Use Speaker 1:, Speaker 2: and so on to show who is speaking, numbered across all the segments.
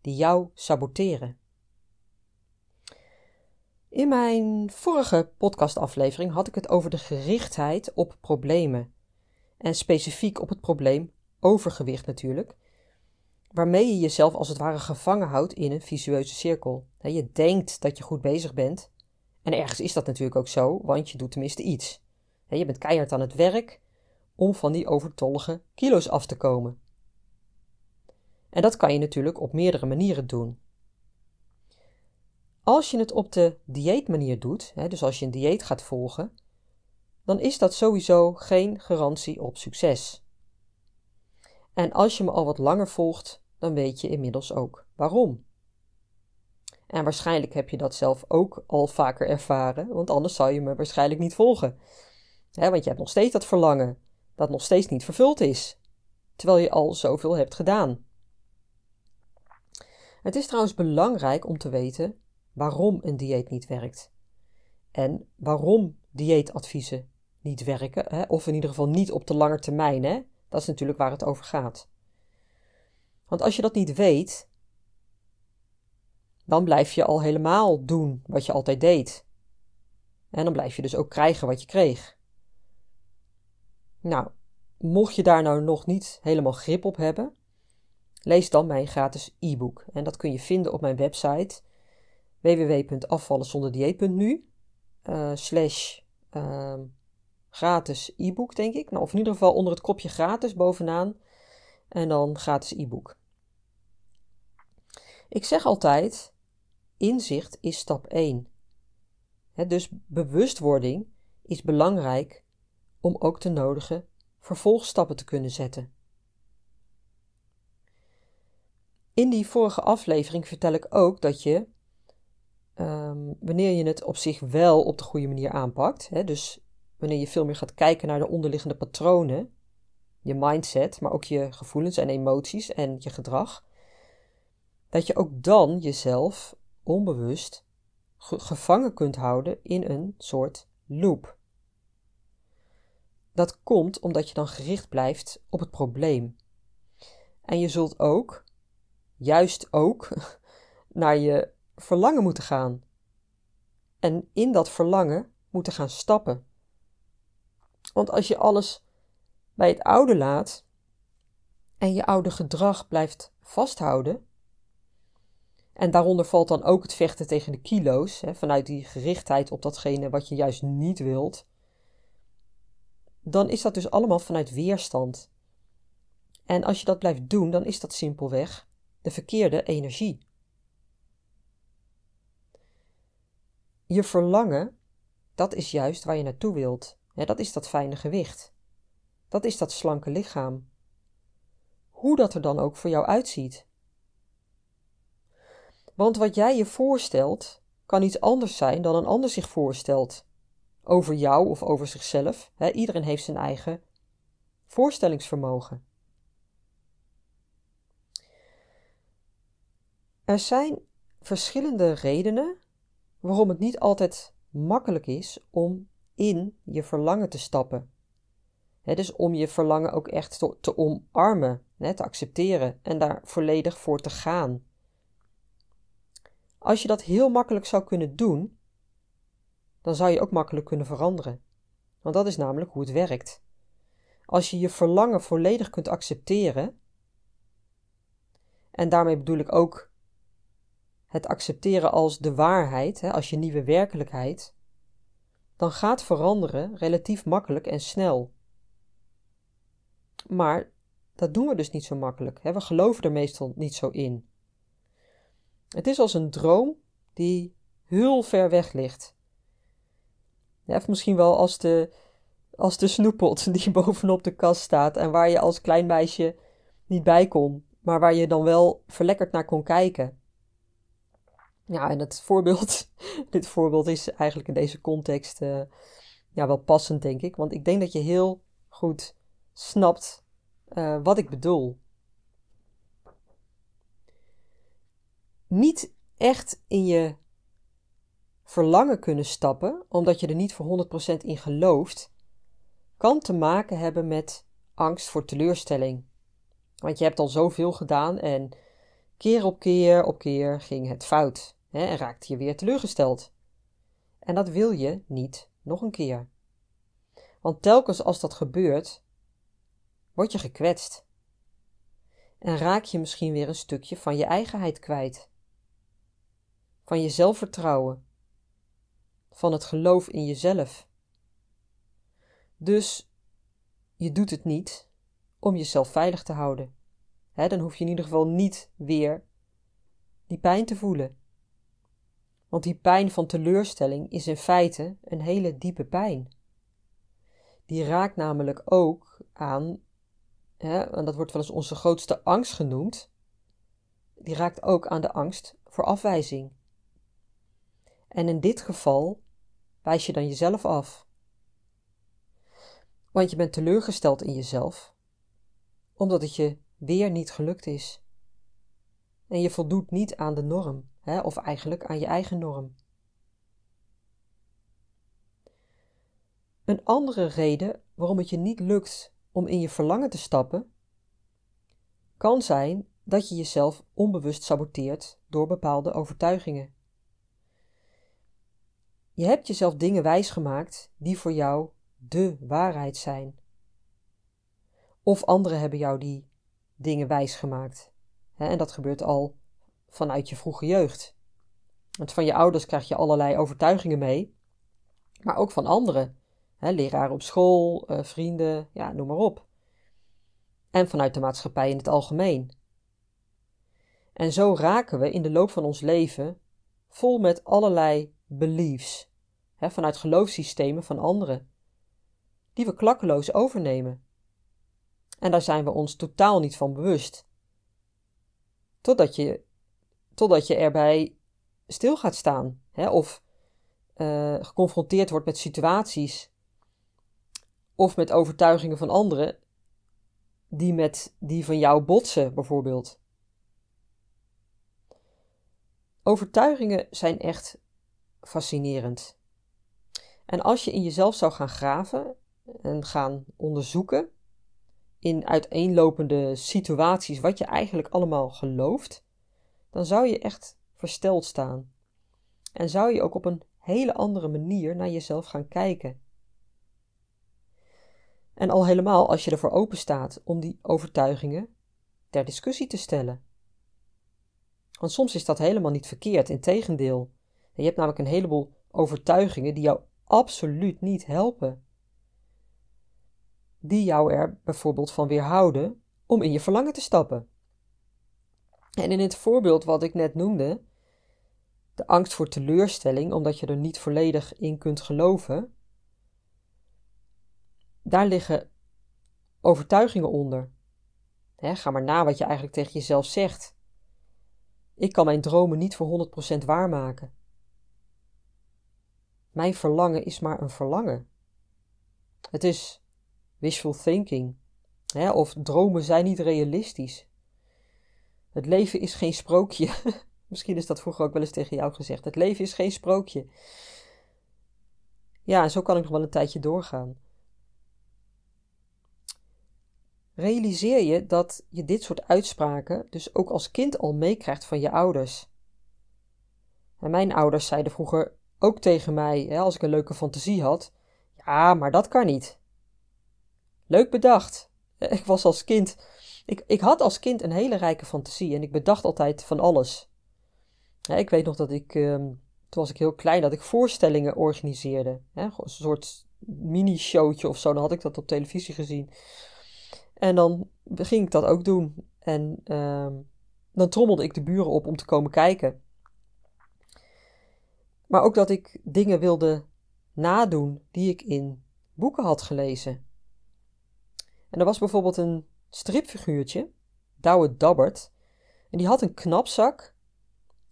Speaker 1: die jou saboteren. In mijn vorige podcastaflevering had ik het over de gerichtheid op problemen. En specifiek op het probleem overgewicht natuurlijk. Waarmee je jezelf als het ware gevangen houdt in een visueuze cirkel. Je denkt dat je goed bezig bent. En ergens is dat natuurlijk ook zo, want je doet tenminste iets. Je bent keihard aan het werk om van die overtollige kilo's af te komen. En dat kan je natuurlijk op meerdere manieren doen. Als je het op de dieetmanier doet, dus als je een dieet gaat volgen, dan is dat sowieso geen garantie op succes. En als je me al wat langer volgt, dan weet je inmiddels ook waarom. En waarschijnlijk heb je dat zelf ook al vaker ervaren, want anders zou je me waarschijnlijk niet volgen. want je hebt nog steeds dat verlangen dat nog steeds niet vervuld is, terwijl je al zoveel hebt gedaan. Het is trouwens belangrijk om te weten waarom een dieet niet werkt. En waarom dieetadviezen niet werken, hè? of in ieder geval niet op de lange termijn. Hè? Dat is natuurlijk waar het over gaat. Want als je dat niet weet, dan blijf je al helemaal doen wat je altijd deed. En dan blijf je dus ook krijgen wat je kreeg. Nou, mocht je daar nou nog niet helemaal grip op hebben, Lees dan mijn gratis e-book. En dat kun je vinden op mijn website www.afvallenzonderdieet.nu uh, slash uh, gratis e-book, denk ik. Nou, of in ieder geval onder het kopje gratis bovenaan. En dan gratis e-book. Ik zeg altijd, inzicht is stap 1. dus bewustwording is belangrijk om ook de nodige vervolgstappen te kunnen zetten. In die vorige aflevering vertel ik ook dat je, um, wanneer je het op zich wel op de goede manier aanpakt, hè, dus wanneer je veel meer gaat kijken naar de onderliggende patronen, je mindset, maar ook je gevoelens en emoties en je gedrag, dat je ook dan jezelf onbewust gevangen kunt houden in een soort loop. Dat komt omdat je dan gericht blijft op het probleem. En je zult ook juist ook naar je verlangen moeten gaan. En in dat verlangen moeten gaan stappen. Want als je alles bij het oude laat en je oude gedrag blijft vasthouden, en daaronder valt dan ook het vechten tegen de kilo's, hè, vanuit die gerichtheid op datgene wat je juist niet wilt, dan is dat dus allemaal vanuit weerstand. En als je dat blijft doen, dan is dat simpelweg de verkeerde energie. Je verlangen, dat is juist waar je naartoe wilt. dat is dat fijne gewicht. Dat is dat slanke lichaam. Hoe dat er dan ook voor jou uitziet. Want wat jij je voorstelt, kan iets anders zijn dan een ander zich voorstelt. Over jou of over zichzelf. iedereen heeft zijn eigen voorstellingsvermogen. Er zijn verschillende redenen waarom het niet altijd makkelijk is om in je verlangen te stappen. dus om je verlangen ook echt te, omarmen, te accepteren en daar volledig voor te gaan. Als je dat heel makkelijk zou kunnen doen, dan zou je ook makkelijk kunnen veranderen. Want dat is namelijk hoe het werkt. Als je je verlangen volledig kunt accepteren, en daarmee bedoel ik ook het accepteren als de waarheid, hè, als je nieuwe werkelijkheid, dan gaat veranderen relatief makkelijk en snel. Maar dat doen we dus niet zo makkelijk. Hè? We geloven er meestal niet zo in. Het is als een droom die heel ver weg ligt. Of misschien wel als de, als de snoeppot die bovenop de kast staat en waar je als klein meisje niet bij kon, maar waar je dan wel verlekkerd naar kon kijken. Ja, en het voorbeeld, dit voorbeeld is eigenlijk in deze context uh, ja, wel passend, denk ik. Want ik denk dat je heel goed snapt uh, wat ik bedoel. Niet echt in je verlangen kunnen stappen, omdat je er niet voor 100% in gelooft, kan te maken hebben met angst voor teleurstelling. Want je hebt al zoveel gedaan en keer op keer op keer ging het fout hè, en raakte je weer teleurgesteld. En dat wil je niet nog een keer. Want telkens als dat gebeurt, word je gekwetst. En raak je misschien weer een stukje van je eigenheid kwijt. Van je zelfvertrouwen. Van het geloof in jezelf. Dus je doet het niet om jezelf veilig te houden. dan hoef je in ieder geval niet weer die pijn te voelen. Want die pijn van teleurstelling is in feite een hele diepe pijn. Die raakt namelijk ook aan, hè, en dat wordt wel eens onze grootste angst genoemd, die raakt ook aan de angst voor afwijzing. En in dit geval wijs je dan jezelf af. Want je bent teleurgesteld in jezelf, omdat het je weer niet gelukt is. En je voldoet niet aan de norm, hè, of eigenlijk aan je eigen norm. Een andere reden waarom het je niet lukt om in je verlangen te stappen, kan zijn dat je jezelf onbewust saboteert door bepaalde overtuigingen. Je hebt jezelf dingen wijsgemaakt die voor jou de waarheid zijn. Of anderen hebben jou die dingen wijsgemaakt. En dat gebeurt al vanuit je vroege jeugd. Want van je ouders krijg je allerlei overtuigingen mee, maar ook van anderen. Leraren op school, eh, vrienden, ja, noem maar op. En vanuit de maatschappij in het algemeen. En zo raken we in de loop van ons leven vol met allerlei beliefs, hè, vanuit geloofssystemen van anderen die we klakkeloos overnemen. En daar zijn we ons totaal niet van bewust. Totdat je, totdat je erbij stil gaat staan, hè, of uh, geconfronteerd wordt met situaties of met overtuigingen van anderen die met die van jou botsen, bijvoorbeeld. Overtuigingen zijn echt fascinerend. En als je in jezelf zou gaan graven en gaan onderzoeken in uiteenlopende situaties wat je eigenlijk allemaal gelooft, dan zou je echt versteld staan. En zou je ook op een hele andere manier naar jezelf gaan kijken. En al helemaal als je ervoor open staat om die overtuigingen ter discussie te stellen. Want soms is dat helemaal niet verkeerd, integendeel. Je hebt namelijk een heleboel overtuigingen die jou absoluut niet helpen die jou er bijvoorbeeld van weerhouden om in je verlangen te stappen. En in het voorbeeld wat ik net noemde, de angst voor teleurstelling, omdat je er niet volledig in kunt geloven, daar liggen overtuigingen onder. ga maar na wat je eigenlijk tegen jezelf zegt. Ik kan mijn dromen niet voor 100% waarmaken. Mijn verlangen is maar een verlangen. Het is wishful thinking. Hè, of dromen zijn niet realistisch. Het leven is geen sprookje. Misschien is dat vroeger ook wel eens tegen jou gezegd. Het leven is geen sprookje. Ja, en zo kan ik nog wel een tijdje doorgaan. Realiseer je dat je dit soort uitspraken dus ook als kind al meekrijgt van je ouders. En mijn ouders zeiden vroeger ook tegen mij, hè, als ik een leuke fantasie had: Ja, maar dat kan niet. Leuk bedacht. Ik was als kind. Ik, ik had als kind een hele rijke fantasie en ik bedacht altijd van alles. ik weet nog dat ik, ehm, toen was ik heel klein, dat ik voorstellingen organiseerde. een soort mini-showtje of zo, dan had ik dat op televisie gezien. En dan ging ik dat ook doen. En ehm, dan trommelde ik de buren op om te komen kijken. Maar ook dat ik dingen wilde nadoen die ik in boeken had gelezen. En er was bijvoorbeeld een stripfiguurtje, Douwe Dabbert, en die had een knapzak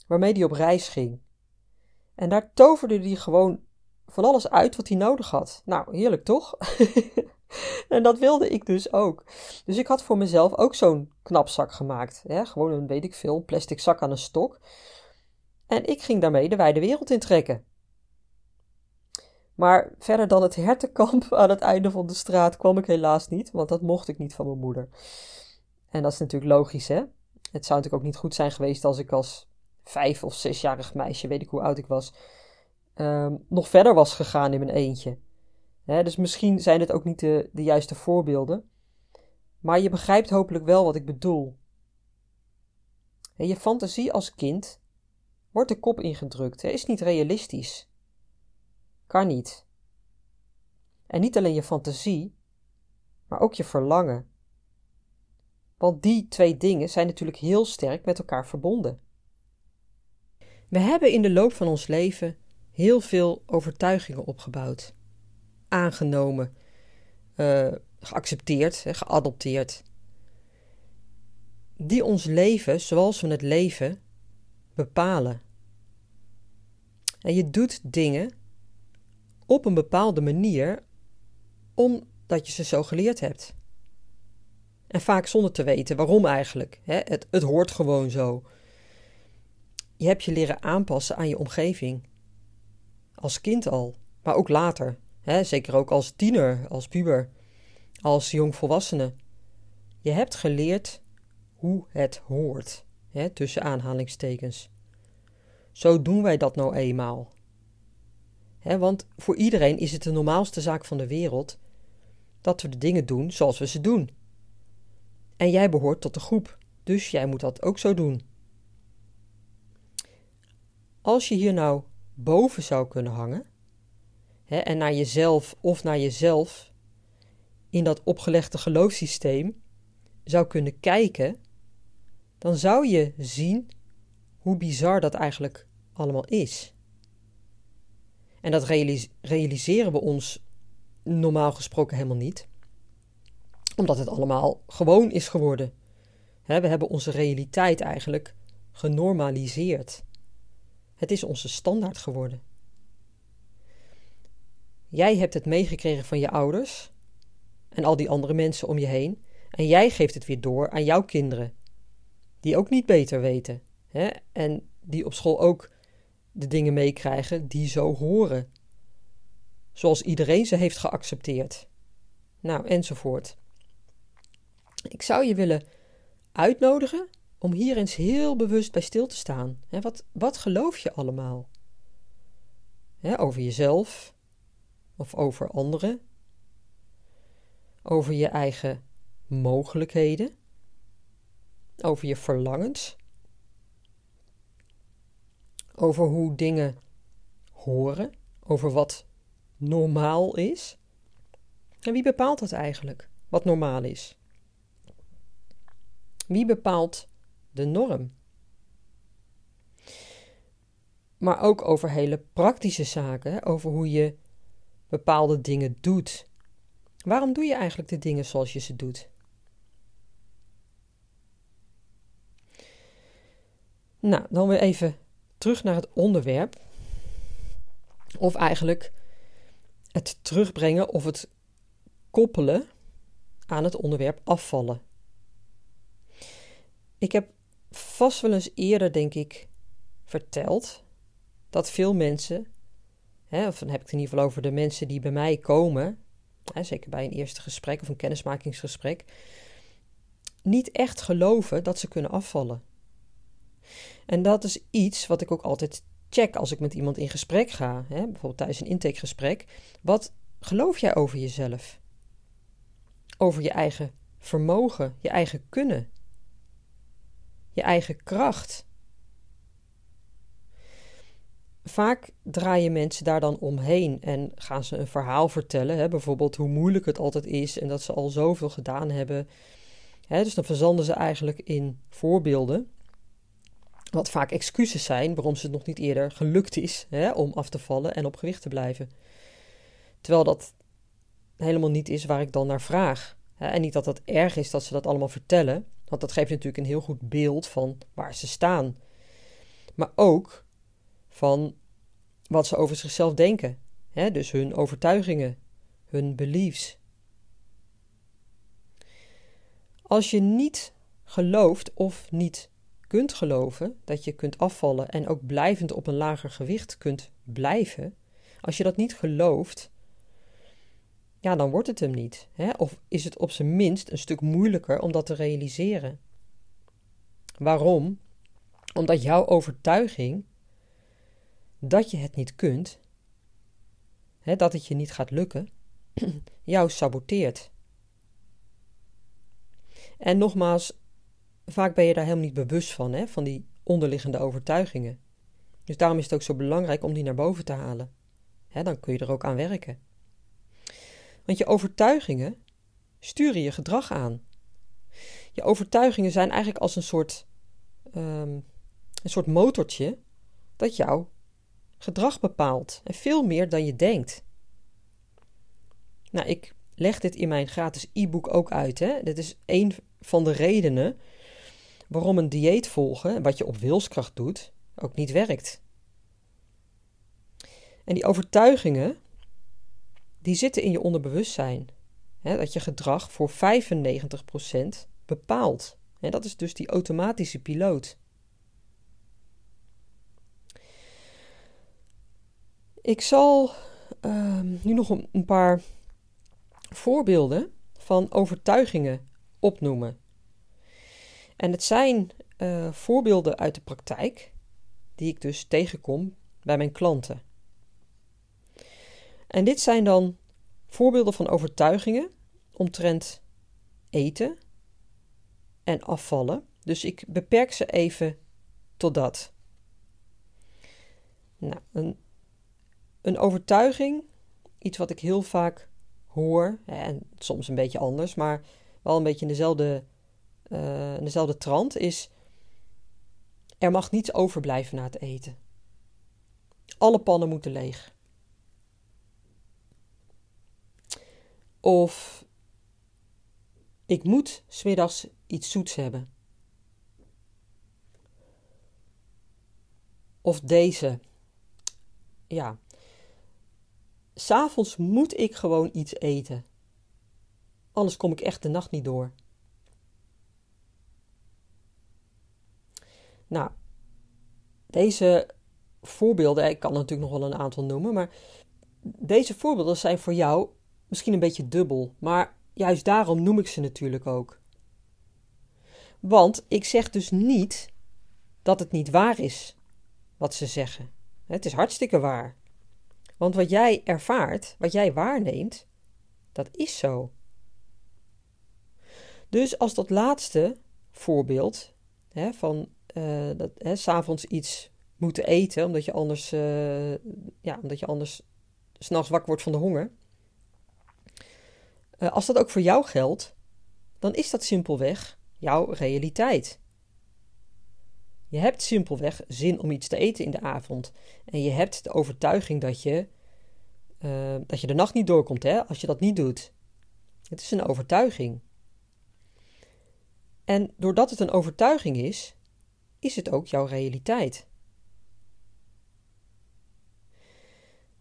Speaker 1: waarmee hij op reis ging. En daar toverde hij gewoon van alles uit wat hij nodig had. Nou, heerlijk toch? en dat wilde ik dus ook. Dus ik had voor mezelf ook zo'n knapzak gemaakt. Hè? Gewoon een, weet ik veel, plastic zak aan een stok. En ik ging daarmee de wijde wereld intrekken. Maar verder dan het hertenkamp aan het einde van de straat kwam ik helaas niet, want dat mocht ik niet van mijn moeder. En dat is natuurlijk logisch, hè? Het zou natuurlijk ook niet goed zijn geweest als ik als vijf of zesjarig meisje, weet ik hoe oud ik was, ehm, nog verder was gegaan in mijn eentje. dus misschien zijn het ook niet de, juiste voorbeelden. Maar je begrijpt hopelijk wel wat ik bedoel. je fantasie als kind wordt de kop ingedrukt, is niet realistisch. Kan niet. En niet alleen je fantasie, maar ook je verlangen. Want die twee dingen zijn natuurlijk heel sterk met elkaar verbonden. We hebben in de loop van ons leven heel veel overtuigingen opgebouwd, aangenomen, uh, geaccepteerd, geadopteerd, die ons leven zoals we het leven bepalen. En je doet dingen op een bepaalde manier omdat je ze zo geleerd hebt. En vaak zonder te weten waarom eigenlijk. Het, het hoort gewoon zo. Je hebt je leren aanpassen aan je omgeving. Als kind al, maar ook later. Zeker ook als tiener, als puber, als jongvolwassene. Je hebt geleerd hoe het hoort, tussen aanhalingstekens. Zo doen wij dat nou eenmaal want voor iedereen is het de normaalste zaak van de wereld dat we de dingen doen zoals we ze doen. En jij behoort tot de groep, dus jij moet dat ook zo doen. Als je hier nou boven zou kunnen hangen en naar jezelf of naar jezelf in dat opgelegde geloofssysteem zou kunnen kijken, dan zou je zien hoe bizar dat eigenlijk allemaal is. En dat realiseren we ons normaal gesproken helemaal niet, omdat het allemaal gewoon is geworden. we hebben onze realiteit eigenlijk genormaliseerd. Het is onze standaard geworden. Jij hebt het meegekregen van je ouders en al die andere mensen om je heen, en jij geeft het weer door aan jouw kinderen, die ook niet beter weten hè? en die op school ook de dingen meekrijgen die zo horen. Zoals iedereen ze heeft geaccepteerd. Nou, enzovoort. Ik zou je willen uitnodigen om hier eens heel bewust bij stil te staan. wat, wat geloof je allemaal? over jezelf of over anderen? Over je eigen mogelijkheden? Over je verlangens? Over hoe dingen horen, over wat normaal is. En wie bepaalt dat eigenlijk, wat normaal is? Wie bepaalt de norm? Maar ook over hele praktische zaken, over hoe je bepaalde dingen doet. Waarom doe je eigenlijk de dingen zoals je ze doet? Nou, dan weer even terug naar het onderwerp. Of eigenlijk het terugbrengen of het koppelen aan het onderwerp afvallen. Ik heb vast wel eens eerder, denk ik, verteld dat veel mensen, hè, of dan heb ik het in ieder geval over de mensen die bij mij komen, hè, zeker bij een eerste gesprek of een kennismakingsgesprek, niet echt geloven dat ze kunnen afvallen. En dat is iets wat ik ook altijd check als ik met iemand in gesprek ga, hè, bijvoorbeeld tijdens een intakegesprek. Wat geloof jij over jezelf? Over je eigen vermogen, je eigen kunnen, je eigen kracht. Vaak draaien mensen daar dan omheen en gaan ze een verhaal vertellen, hè, bijvoorbeeld hoe moeilijk het altijd is en dat ze al zoveel gedaan hebben. Hè, dus dan verzanden ze eigenlijk in voorbeelden. Wat vaak excuses zijn waarom ze het nog niet eerder gelukt is hè, om af te vallen en op gewicht te blijven. Terwijl dat helemaal niet is waar ik dan naar vraag. En niet dat het erg is dat ze dat allemaal vertellen, want dat geeft natuurlijk een heel goed beeld van waar ze staan. maar ook van wat ze over zichzelf denken. Hè? Dus hun overtuigingen, hun beliefs. Als je niet gelooft of niet kunt geloven dat je kunt afvallen en ook blijvend op een lager gewicht kunt blijven, als je dat niet gelooft, ja, dan wordt het hem niet. Hè? Of is het op zijn minst een stuk moeilijker om dat te realiseren. Waarom? Omdat jouw overtuiging dat je het niet kunt, hè, dat het je niet gaat lukken, jou saboteert. En nogmaals, vaak ben je daar helemaal niet bewust van, hè, van die onderliggende overtuigingen. Dus daarom is het ook zo belangrijk om die naar boven te halen. Hè, dan kun je er ook aan werken. Want je overtuigingen sturen je gedrag aan. Je overtuigingen zijn eigenlijk als een soort, um, een soort motortje dat jouw gedrag bepaalt. En veel meer dan je denkt. Nou, ik leg dit in mijn gratis e-book ook uit. Hè? Dit is een van de redenen waarom een dieet volgen, wat je op wilskracht doet, ook niet werkt. En die overtuigingen, die zitten in je onderbewustzijn. Dat je gedrag voor 95% bepaalt. En dat is dus die automatische piloot. Ik zal uh, nu nog een paar voorbeelden van overtuigingen opnoemen. En het zijn uh, voorbeelden uit de praktijk die ik dus tegenkom bij mijn klanten. En dit zijn dan voorbeelden van overtuigingen omtrent eten en afvallen. Dus ik beperk ze even tot dat. Nou, een, een overtuiging, iets wat ik heel vaak hoor, en soms een beetje anders, maar wel een beetje in dezelfde, uh, dezelfde trant, is: er mag niets overblijven na het eten. Alle pannen moeten leeg. Of ik moet smiddags iets zoets hebben. Of deze. Ja. S'avonds moet ik gewoon iets eten. Anders kom ik echt de nacht niet door. Nou, deze voorbeelden, ik kan natuurlijk nog wel een aantal noemen, maar deze voorbeelden zijn voor jou misschien een beetje dubbel, maar juist daarom noem ik ze natuurlijk ook. Want ik zeg dus niet dat het niet waar is wat ze zeggen. Het is hartstikke waar. Want wat jij ervaart, wat jij waarneemt, dat is zo. Dus als dat laatste voorbeeld hè, van uh, dat hè, s'avonds iets moeten eten, omdat je anders, uh, ja, omdat je anders s'nachts wakker wordt van de honger. Uh, als dat ook voor jou geldt, dan is dat simpelweg jouw realiteit. Je hebt simpelweg zin om iets te eten in de avond. En je hebt de overtuiging dat je, dat je de nacht niet doorkomt hè, als je dat niet doet. Het is een overtuiging. En doordat het een overtuiging is, is het ook jouw realiteit.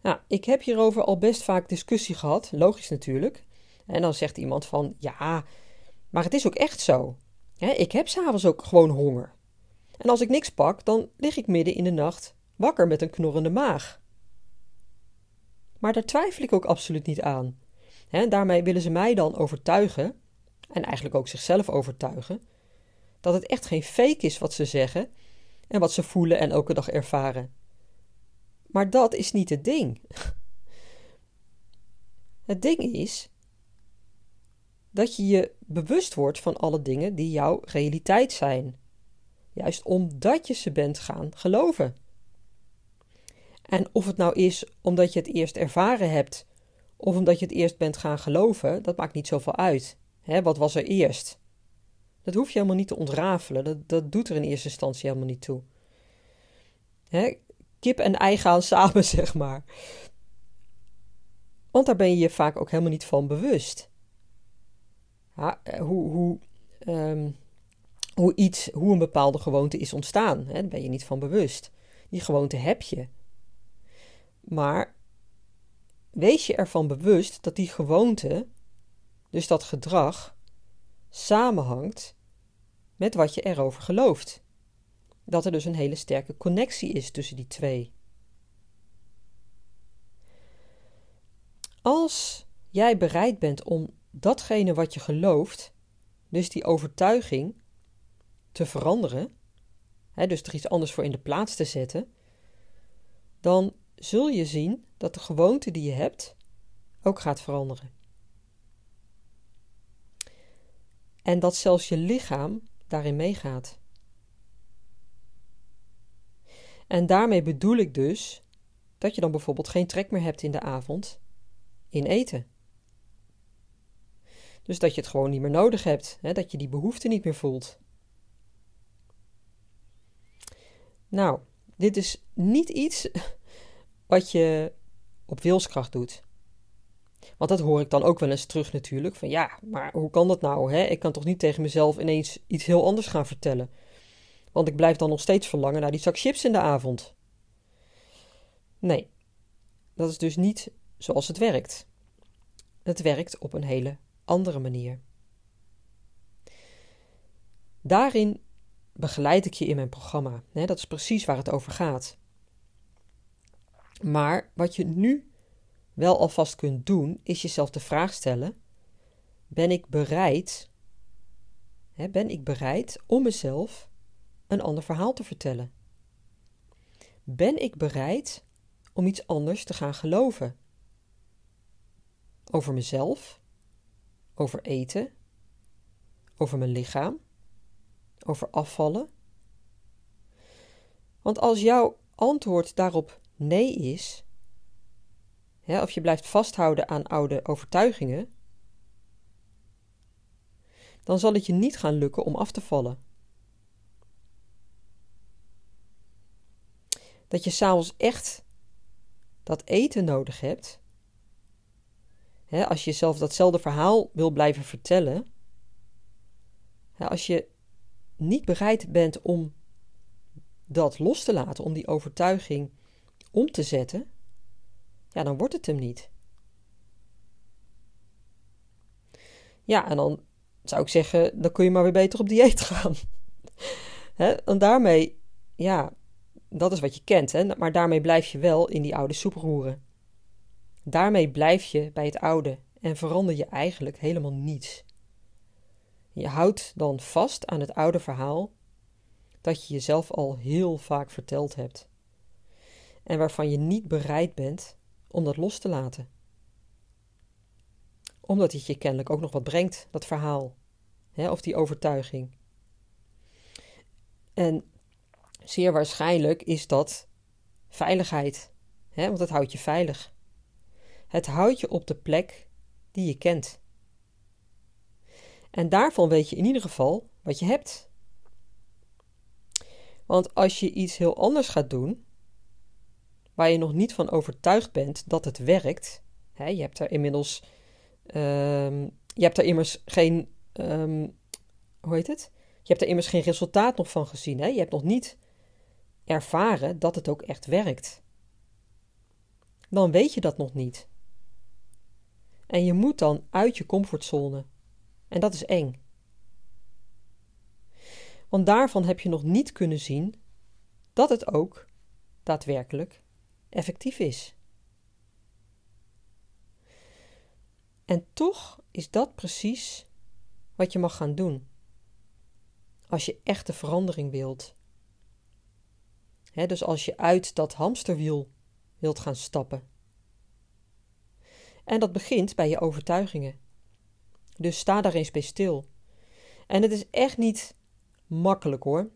Speaker 1: Nou, ik heb hierover al best vaak discussie gehad, logisch natuurlijk. En dan zegt iemand van, ja, maar het is ook echt zo. ik heb s'avonds ook gewoon honger. En als ik niks pak, dan lig ik midden in de nacht wakker met een knorrende maag. Maar daar twijfel ik ook absoluut niet aan. Daarmee willen ze mij dan overtuigen, en eigenlijk ook zichzelf overtuigen, dat het echt geen fake is wat ze zeggen en wat ze voelen en elke dag ervaren. Maar dat is niet het ding. Het ding is dat je je bewust wordt van alle dingen die jouw realiteit zijn. Juist omdat je ze bent gaan geloven. En of het nou is omdat je het eerst ervaren hebt, of omdat je het eerst bent gaan geloven, dat maakt niet zoveel uit. Hè, wat was er eerst? Dat hoef je helemaal niet te ontrafelen. Dat, dat doet er in eerste instantie helemaal niet toe. Hè, kip en ei gaan samen, zeg maar. Want daar ben je je vaak ook helemaal niet van bewust. Eh, hoe, hoe, um, hoe, iets, hoe een bepaalde gewoonte is ontstaan. Hè? Daar ben je niet van bewust. Die gewoonte heb je. Maar wees je ervan bewust dat die gewoonte, dus dat gedrag, samenhangt met wat je erover gelooft. Dat er dus een hele sterke connectie is tussen die twee. Als jij bereid bent om datgene wat je gelooft, dus die overtuiging, te veranderen, hè, dus er iets anders voor in de plaats te zetten, dan zul je zien dat de gewoonte die je hebt ook gaat veranderen. En dat zelfs je lichaam daarin meegaat. En daarmee bedoel ik dus dat je dan bijvoorbeeld geen trek meer hebt in de avond in eten. Dus dat je het gewoon niet meer nodig hebt, hè, dat je die behoefte niet meer voelt. Nou, dit is niet iets wat je op wilskracht doet. Want dat hoor ik dan ook wel eens terug natuurlijk. Van ja, maar hoe kan dat nou? Hè? Ik kan toch niet tegen mezelf ineens iets heel anders gaan vertellen. Want ik blijf dan nog steeds verlangen naar die zak chips in de avond. Nee, dat is dus niet zoals het werkt. Het werkt op een hele andere manier. Daarin begeleid ik je in mijn programma. Dat is precies waar het over gaat. Maar wat je nu wel alvast kunt doen, is jezelf de vraag stellen: ben ik bereid? ben ik bereid om mezelf een ander verhaal te vertellen? Ben ik bereid om iets anders te gaan geloven? Over mezelf, over eten, over mijn lichaam, over afvallen? Want als jouw antwoord daarop nee is, hè, of je blijft vasthouden aan oude overtuigingen, dan zal het je niet gaan lukken om af te vallen. Dat je s'avonds echt dat eten nodig hebt, hè, als je jezelf datzelfde verhaal wil blijven vertellen, hè, als je niet bereid bent om dat los te laten, om die overtuiging om te zetten, ja, dan wordt het hem niet. Ja, en dan zou ik zeggen, dan kun je maar weer beter op dieet gaan. En daarmee, ja, dat is wat je kent, hè? maar daarmee blijf je wel in die oude soep roeren. Daarmee blijf je bij het oude en verander je eigenlijk helemaal niets. Je houdt dan vast aan het oude verhaal dat je jezelf al heel vaak verteld hebt en waarvan je niet bereid bent om dat los te laten. Omdat het je kennelijk ook nog wat brengt, dat verhaal, hè, of die overtuiging. En zeer waarschijnlijk is dat veiligheid, hè, want het houdt je veilig. Het houdt je op de plek die je kent. En daarvan weet je in ieder geval wat je hebt. Want als je iets heel anders gaat doen, waar je nog niet van overtuigd bent dat het werkt, hè, je hebt er inmiddels, um, je hebt er immers geen, um, hoe heet het? Je hebt er immers geen resultaat nog van gezien. Hè? Je hebt nog niet ervaren dat het ook echt werkt. Dan weet je dat nog niet. En je moet dan uit je comfortzone. En dat is eng. Want daarvan heb je nog niet kunnen zien dat het ook daadwerkelijk effectief is. En toch is dat precies wat je mag gaan doen. Als je echte verandering wilt. dus als je uit dat hamsterwiel wilt gaan stappen. En dat begint bij je overtuigingen. Dus sta daar eens bij stil. En het is echt niet makkelijk hoor.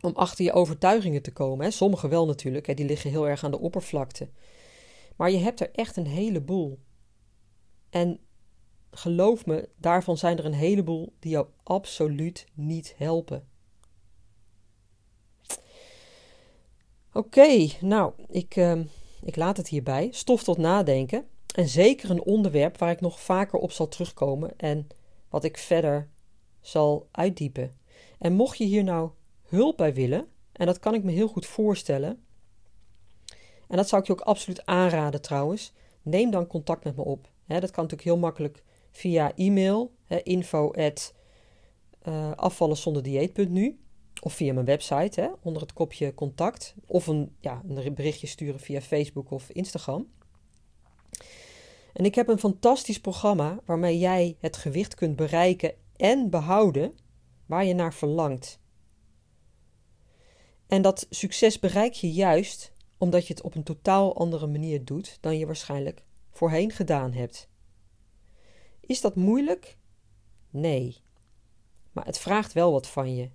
Speaker 1: Om achter je overtuigingen te komen. Hè. Sommige wel natuurlijk, hè, die liggen heel erg aan de oppervlakte. Maar je hebt er echt een heleboel. En geloof me, daarvan zijn er een heleboel die jou absoluut niet helpen. Oké, nou, ik, uh, ik laat het hierbij. Stof tot nadenken. En zeker een onderwerp waar ik nog vaker op zal terugkomen en wat ik verder zal uitdiepen. En mocht je hier nou hulp bij willen, en dat kan ik me heel goed voorstellen, en dat zou ik je ook absoluut aanraden trouwens, neem dan contact met me op. dat kan natuurlijk heel makkelijk via e-mail, info at, uh, of via mijn website hè, onder het kopje contact. Of een, ja, een berichtje sturen via Facebook of Instagram. En ik heb een fantastisch programma waarmee jij het gewicht kunt bereiken en behouden waar je naar verlangt. En dat succes bereik je juist omdat je het op een totaal andere manier doet dan je waarschijnlijk voorheen gedaan hebt. Is dat moeilijk? Nee. Maar het vraagt wel wat van je.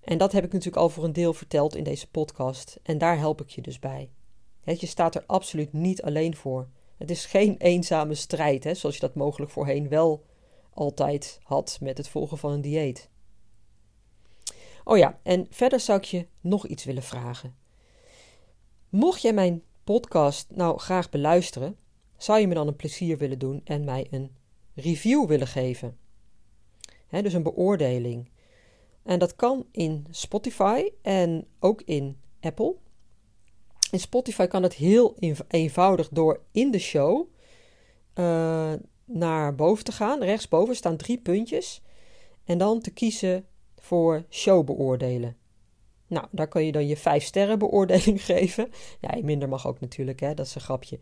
Speaker 1: En dat heb ik natuurlijk al voor een deel verteld in deze podcast. En daar help ik je dus bij. je staat er absoluut niet alleen voor. Het is geen eenzame strijd, hè, zoals je dat mogelijk voorheen wel altijd had met het volgen van een dieet. Oh ja, en verder zou ik je nog iets willen vragen. Mocht jij mijn podcast nou graag beluisteren, zou je me dan een plezier willen doen en mij een review willen geven? dus een beoordeling. En dat kan in Spotify en ook in Apple. In Spotify kan het heel eenvoudig door in de show uh, naar boven te gaan. Rechtsboven staan drie puntjes. En dan te kiezen voor show beoordelen. Nou, daar kan je dan je vijf sterren beoordeling geven. Ja, minder mag ook natuurlijk, hè? dat is een grapje.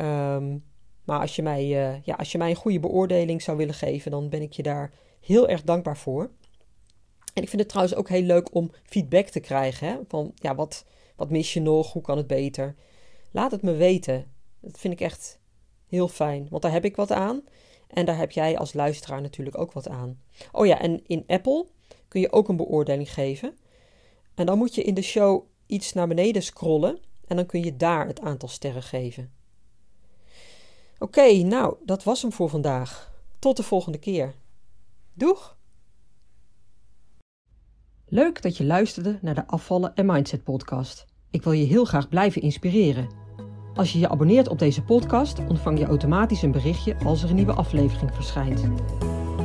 Speaker 1: Um, maar als je, mij, uh, ja, als je mij een goede beoordeling zou willen geven, dan ben ik je daar heel erg dankbaar voor. En ik vind het trouwens ook heel leuk om feedback te krijgen. Hè? Van ja, wat, wat mis je nog? Hoe kan het beter? Laat het me weten. Dat vind ik echt heel fijn, want daar heb ik wat aan. En daar heb jij als luisteraar natuurlijk ook wat aan. Oh ja, en in Apple kun je ook een beoordeling geven. En dan moet je in de show iets naar beneden scrollen en dan kun je daar het aantal sterren geven. Oké, nou, dat was hem voor vandaag. Tot de volgende keer. Doeg! Leuk dat je luisterde naar de Afvallen en Mindset podcast. Ik wil je heel graag blijven inspireren. Als je je abonneert op deze podcast, ontvang je automatisch een berichtje als er een nieuwe aflevering verschijnt.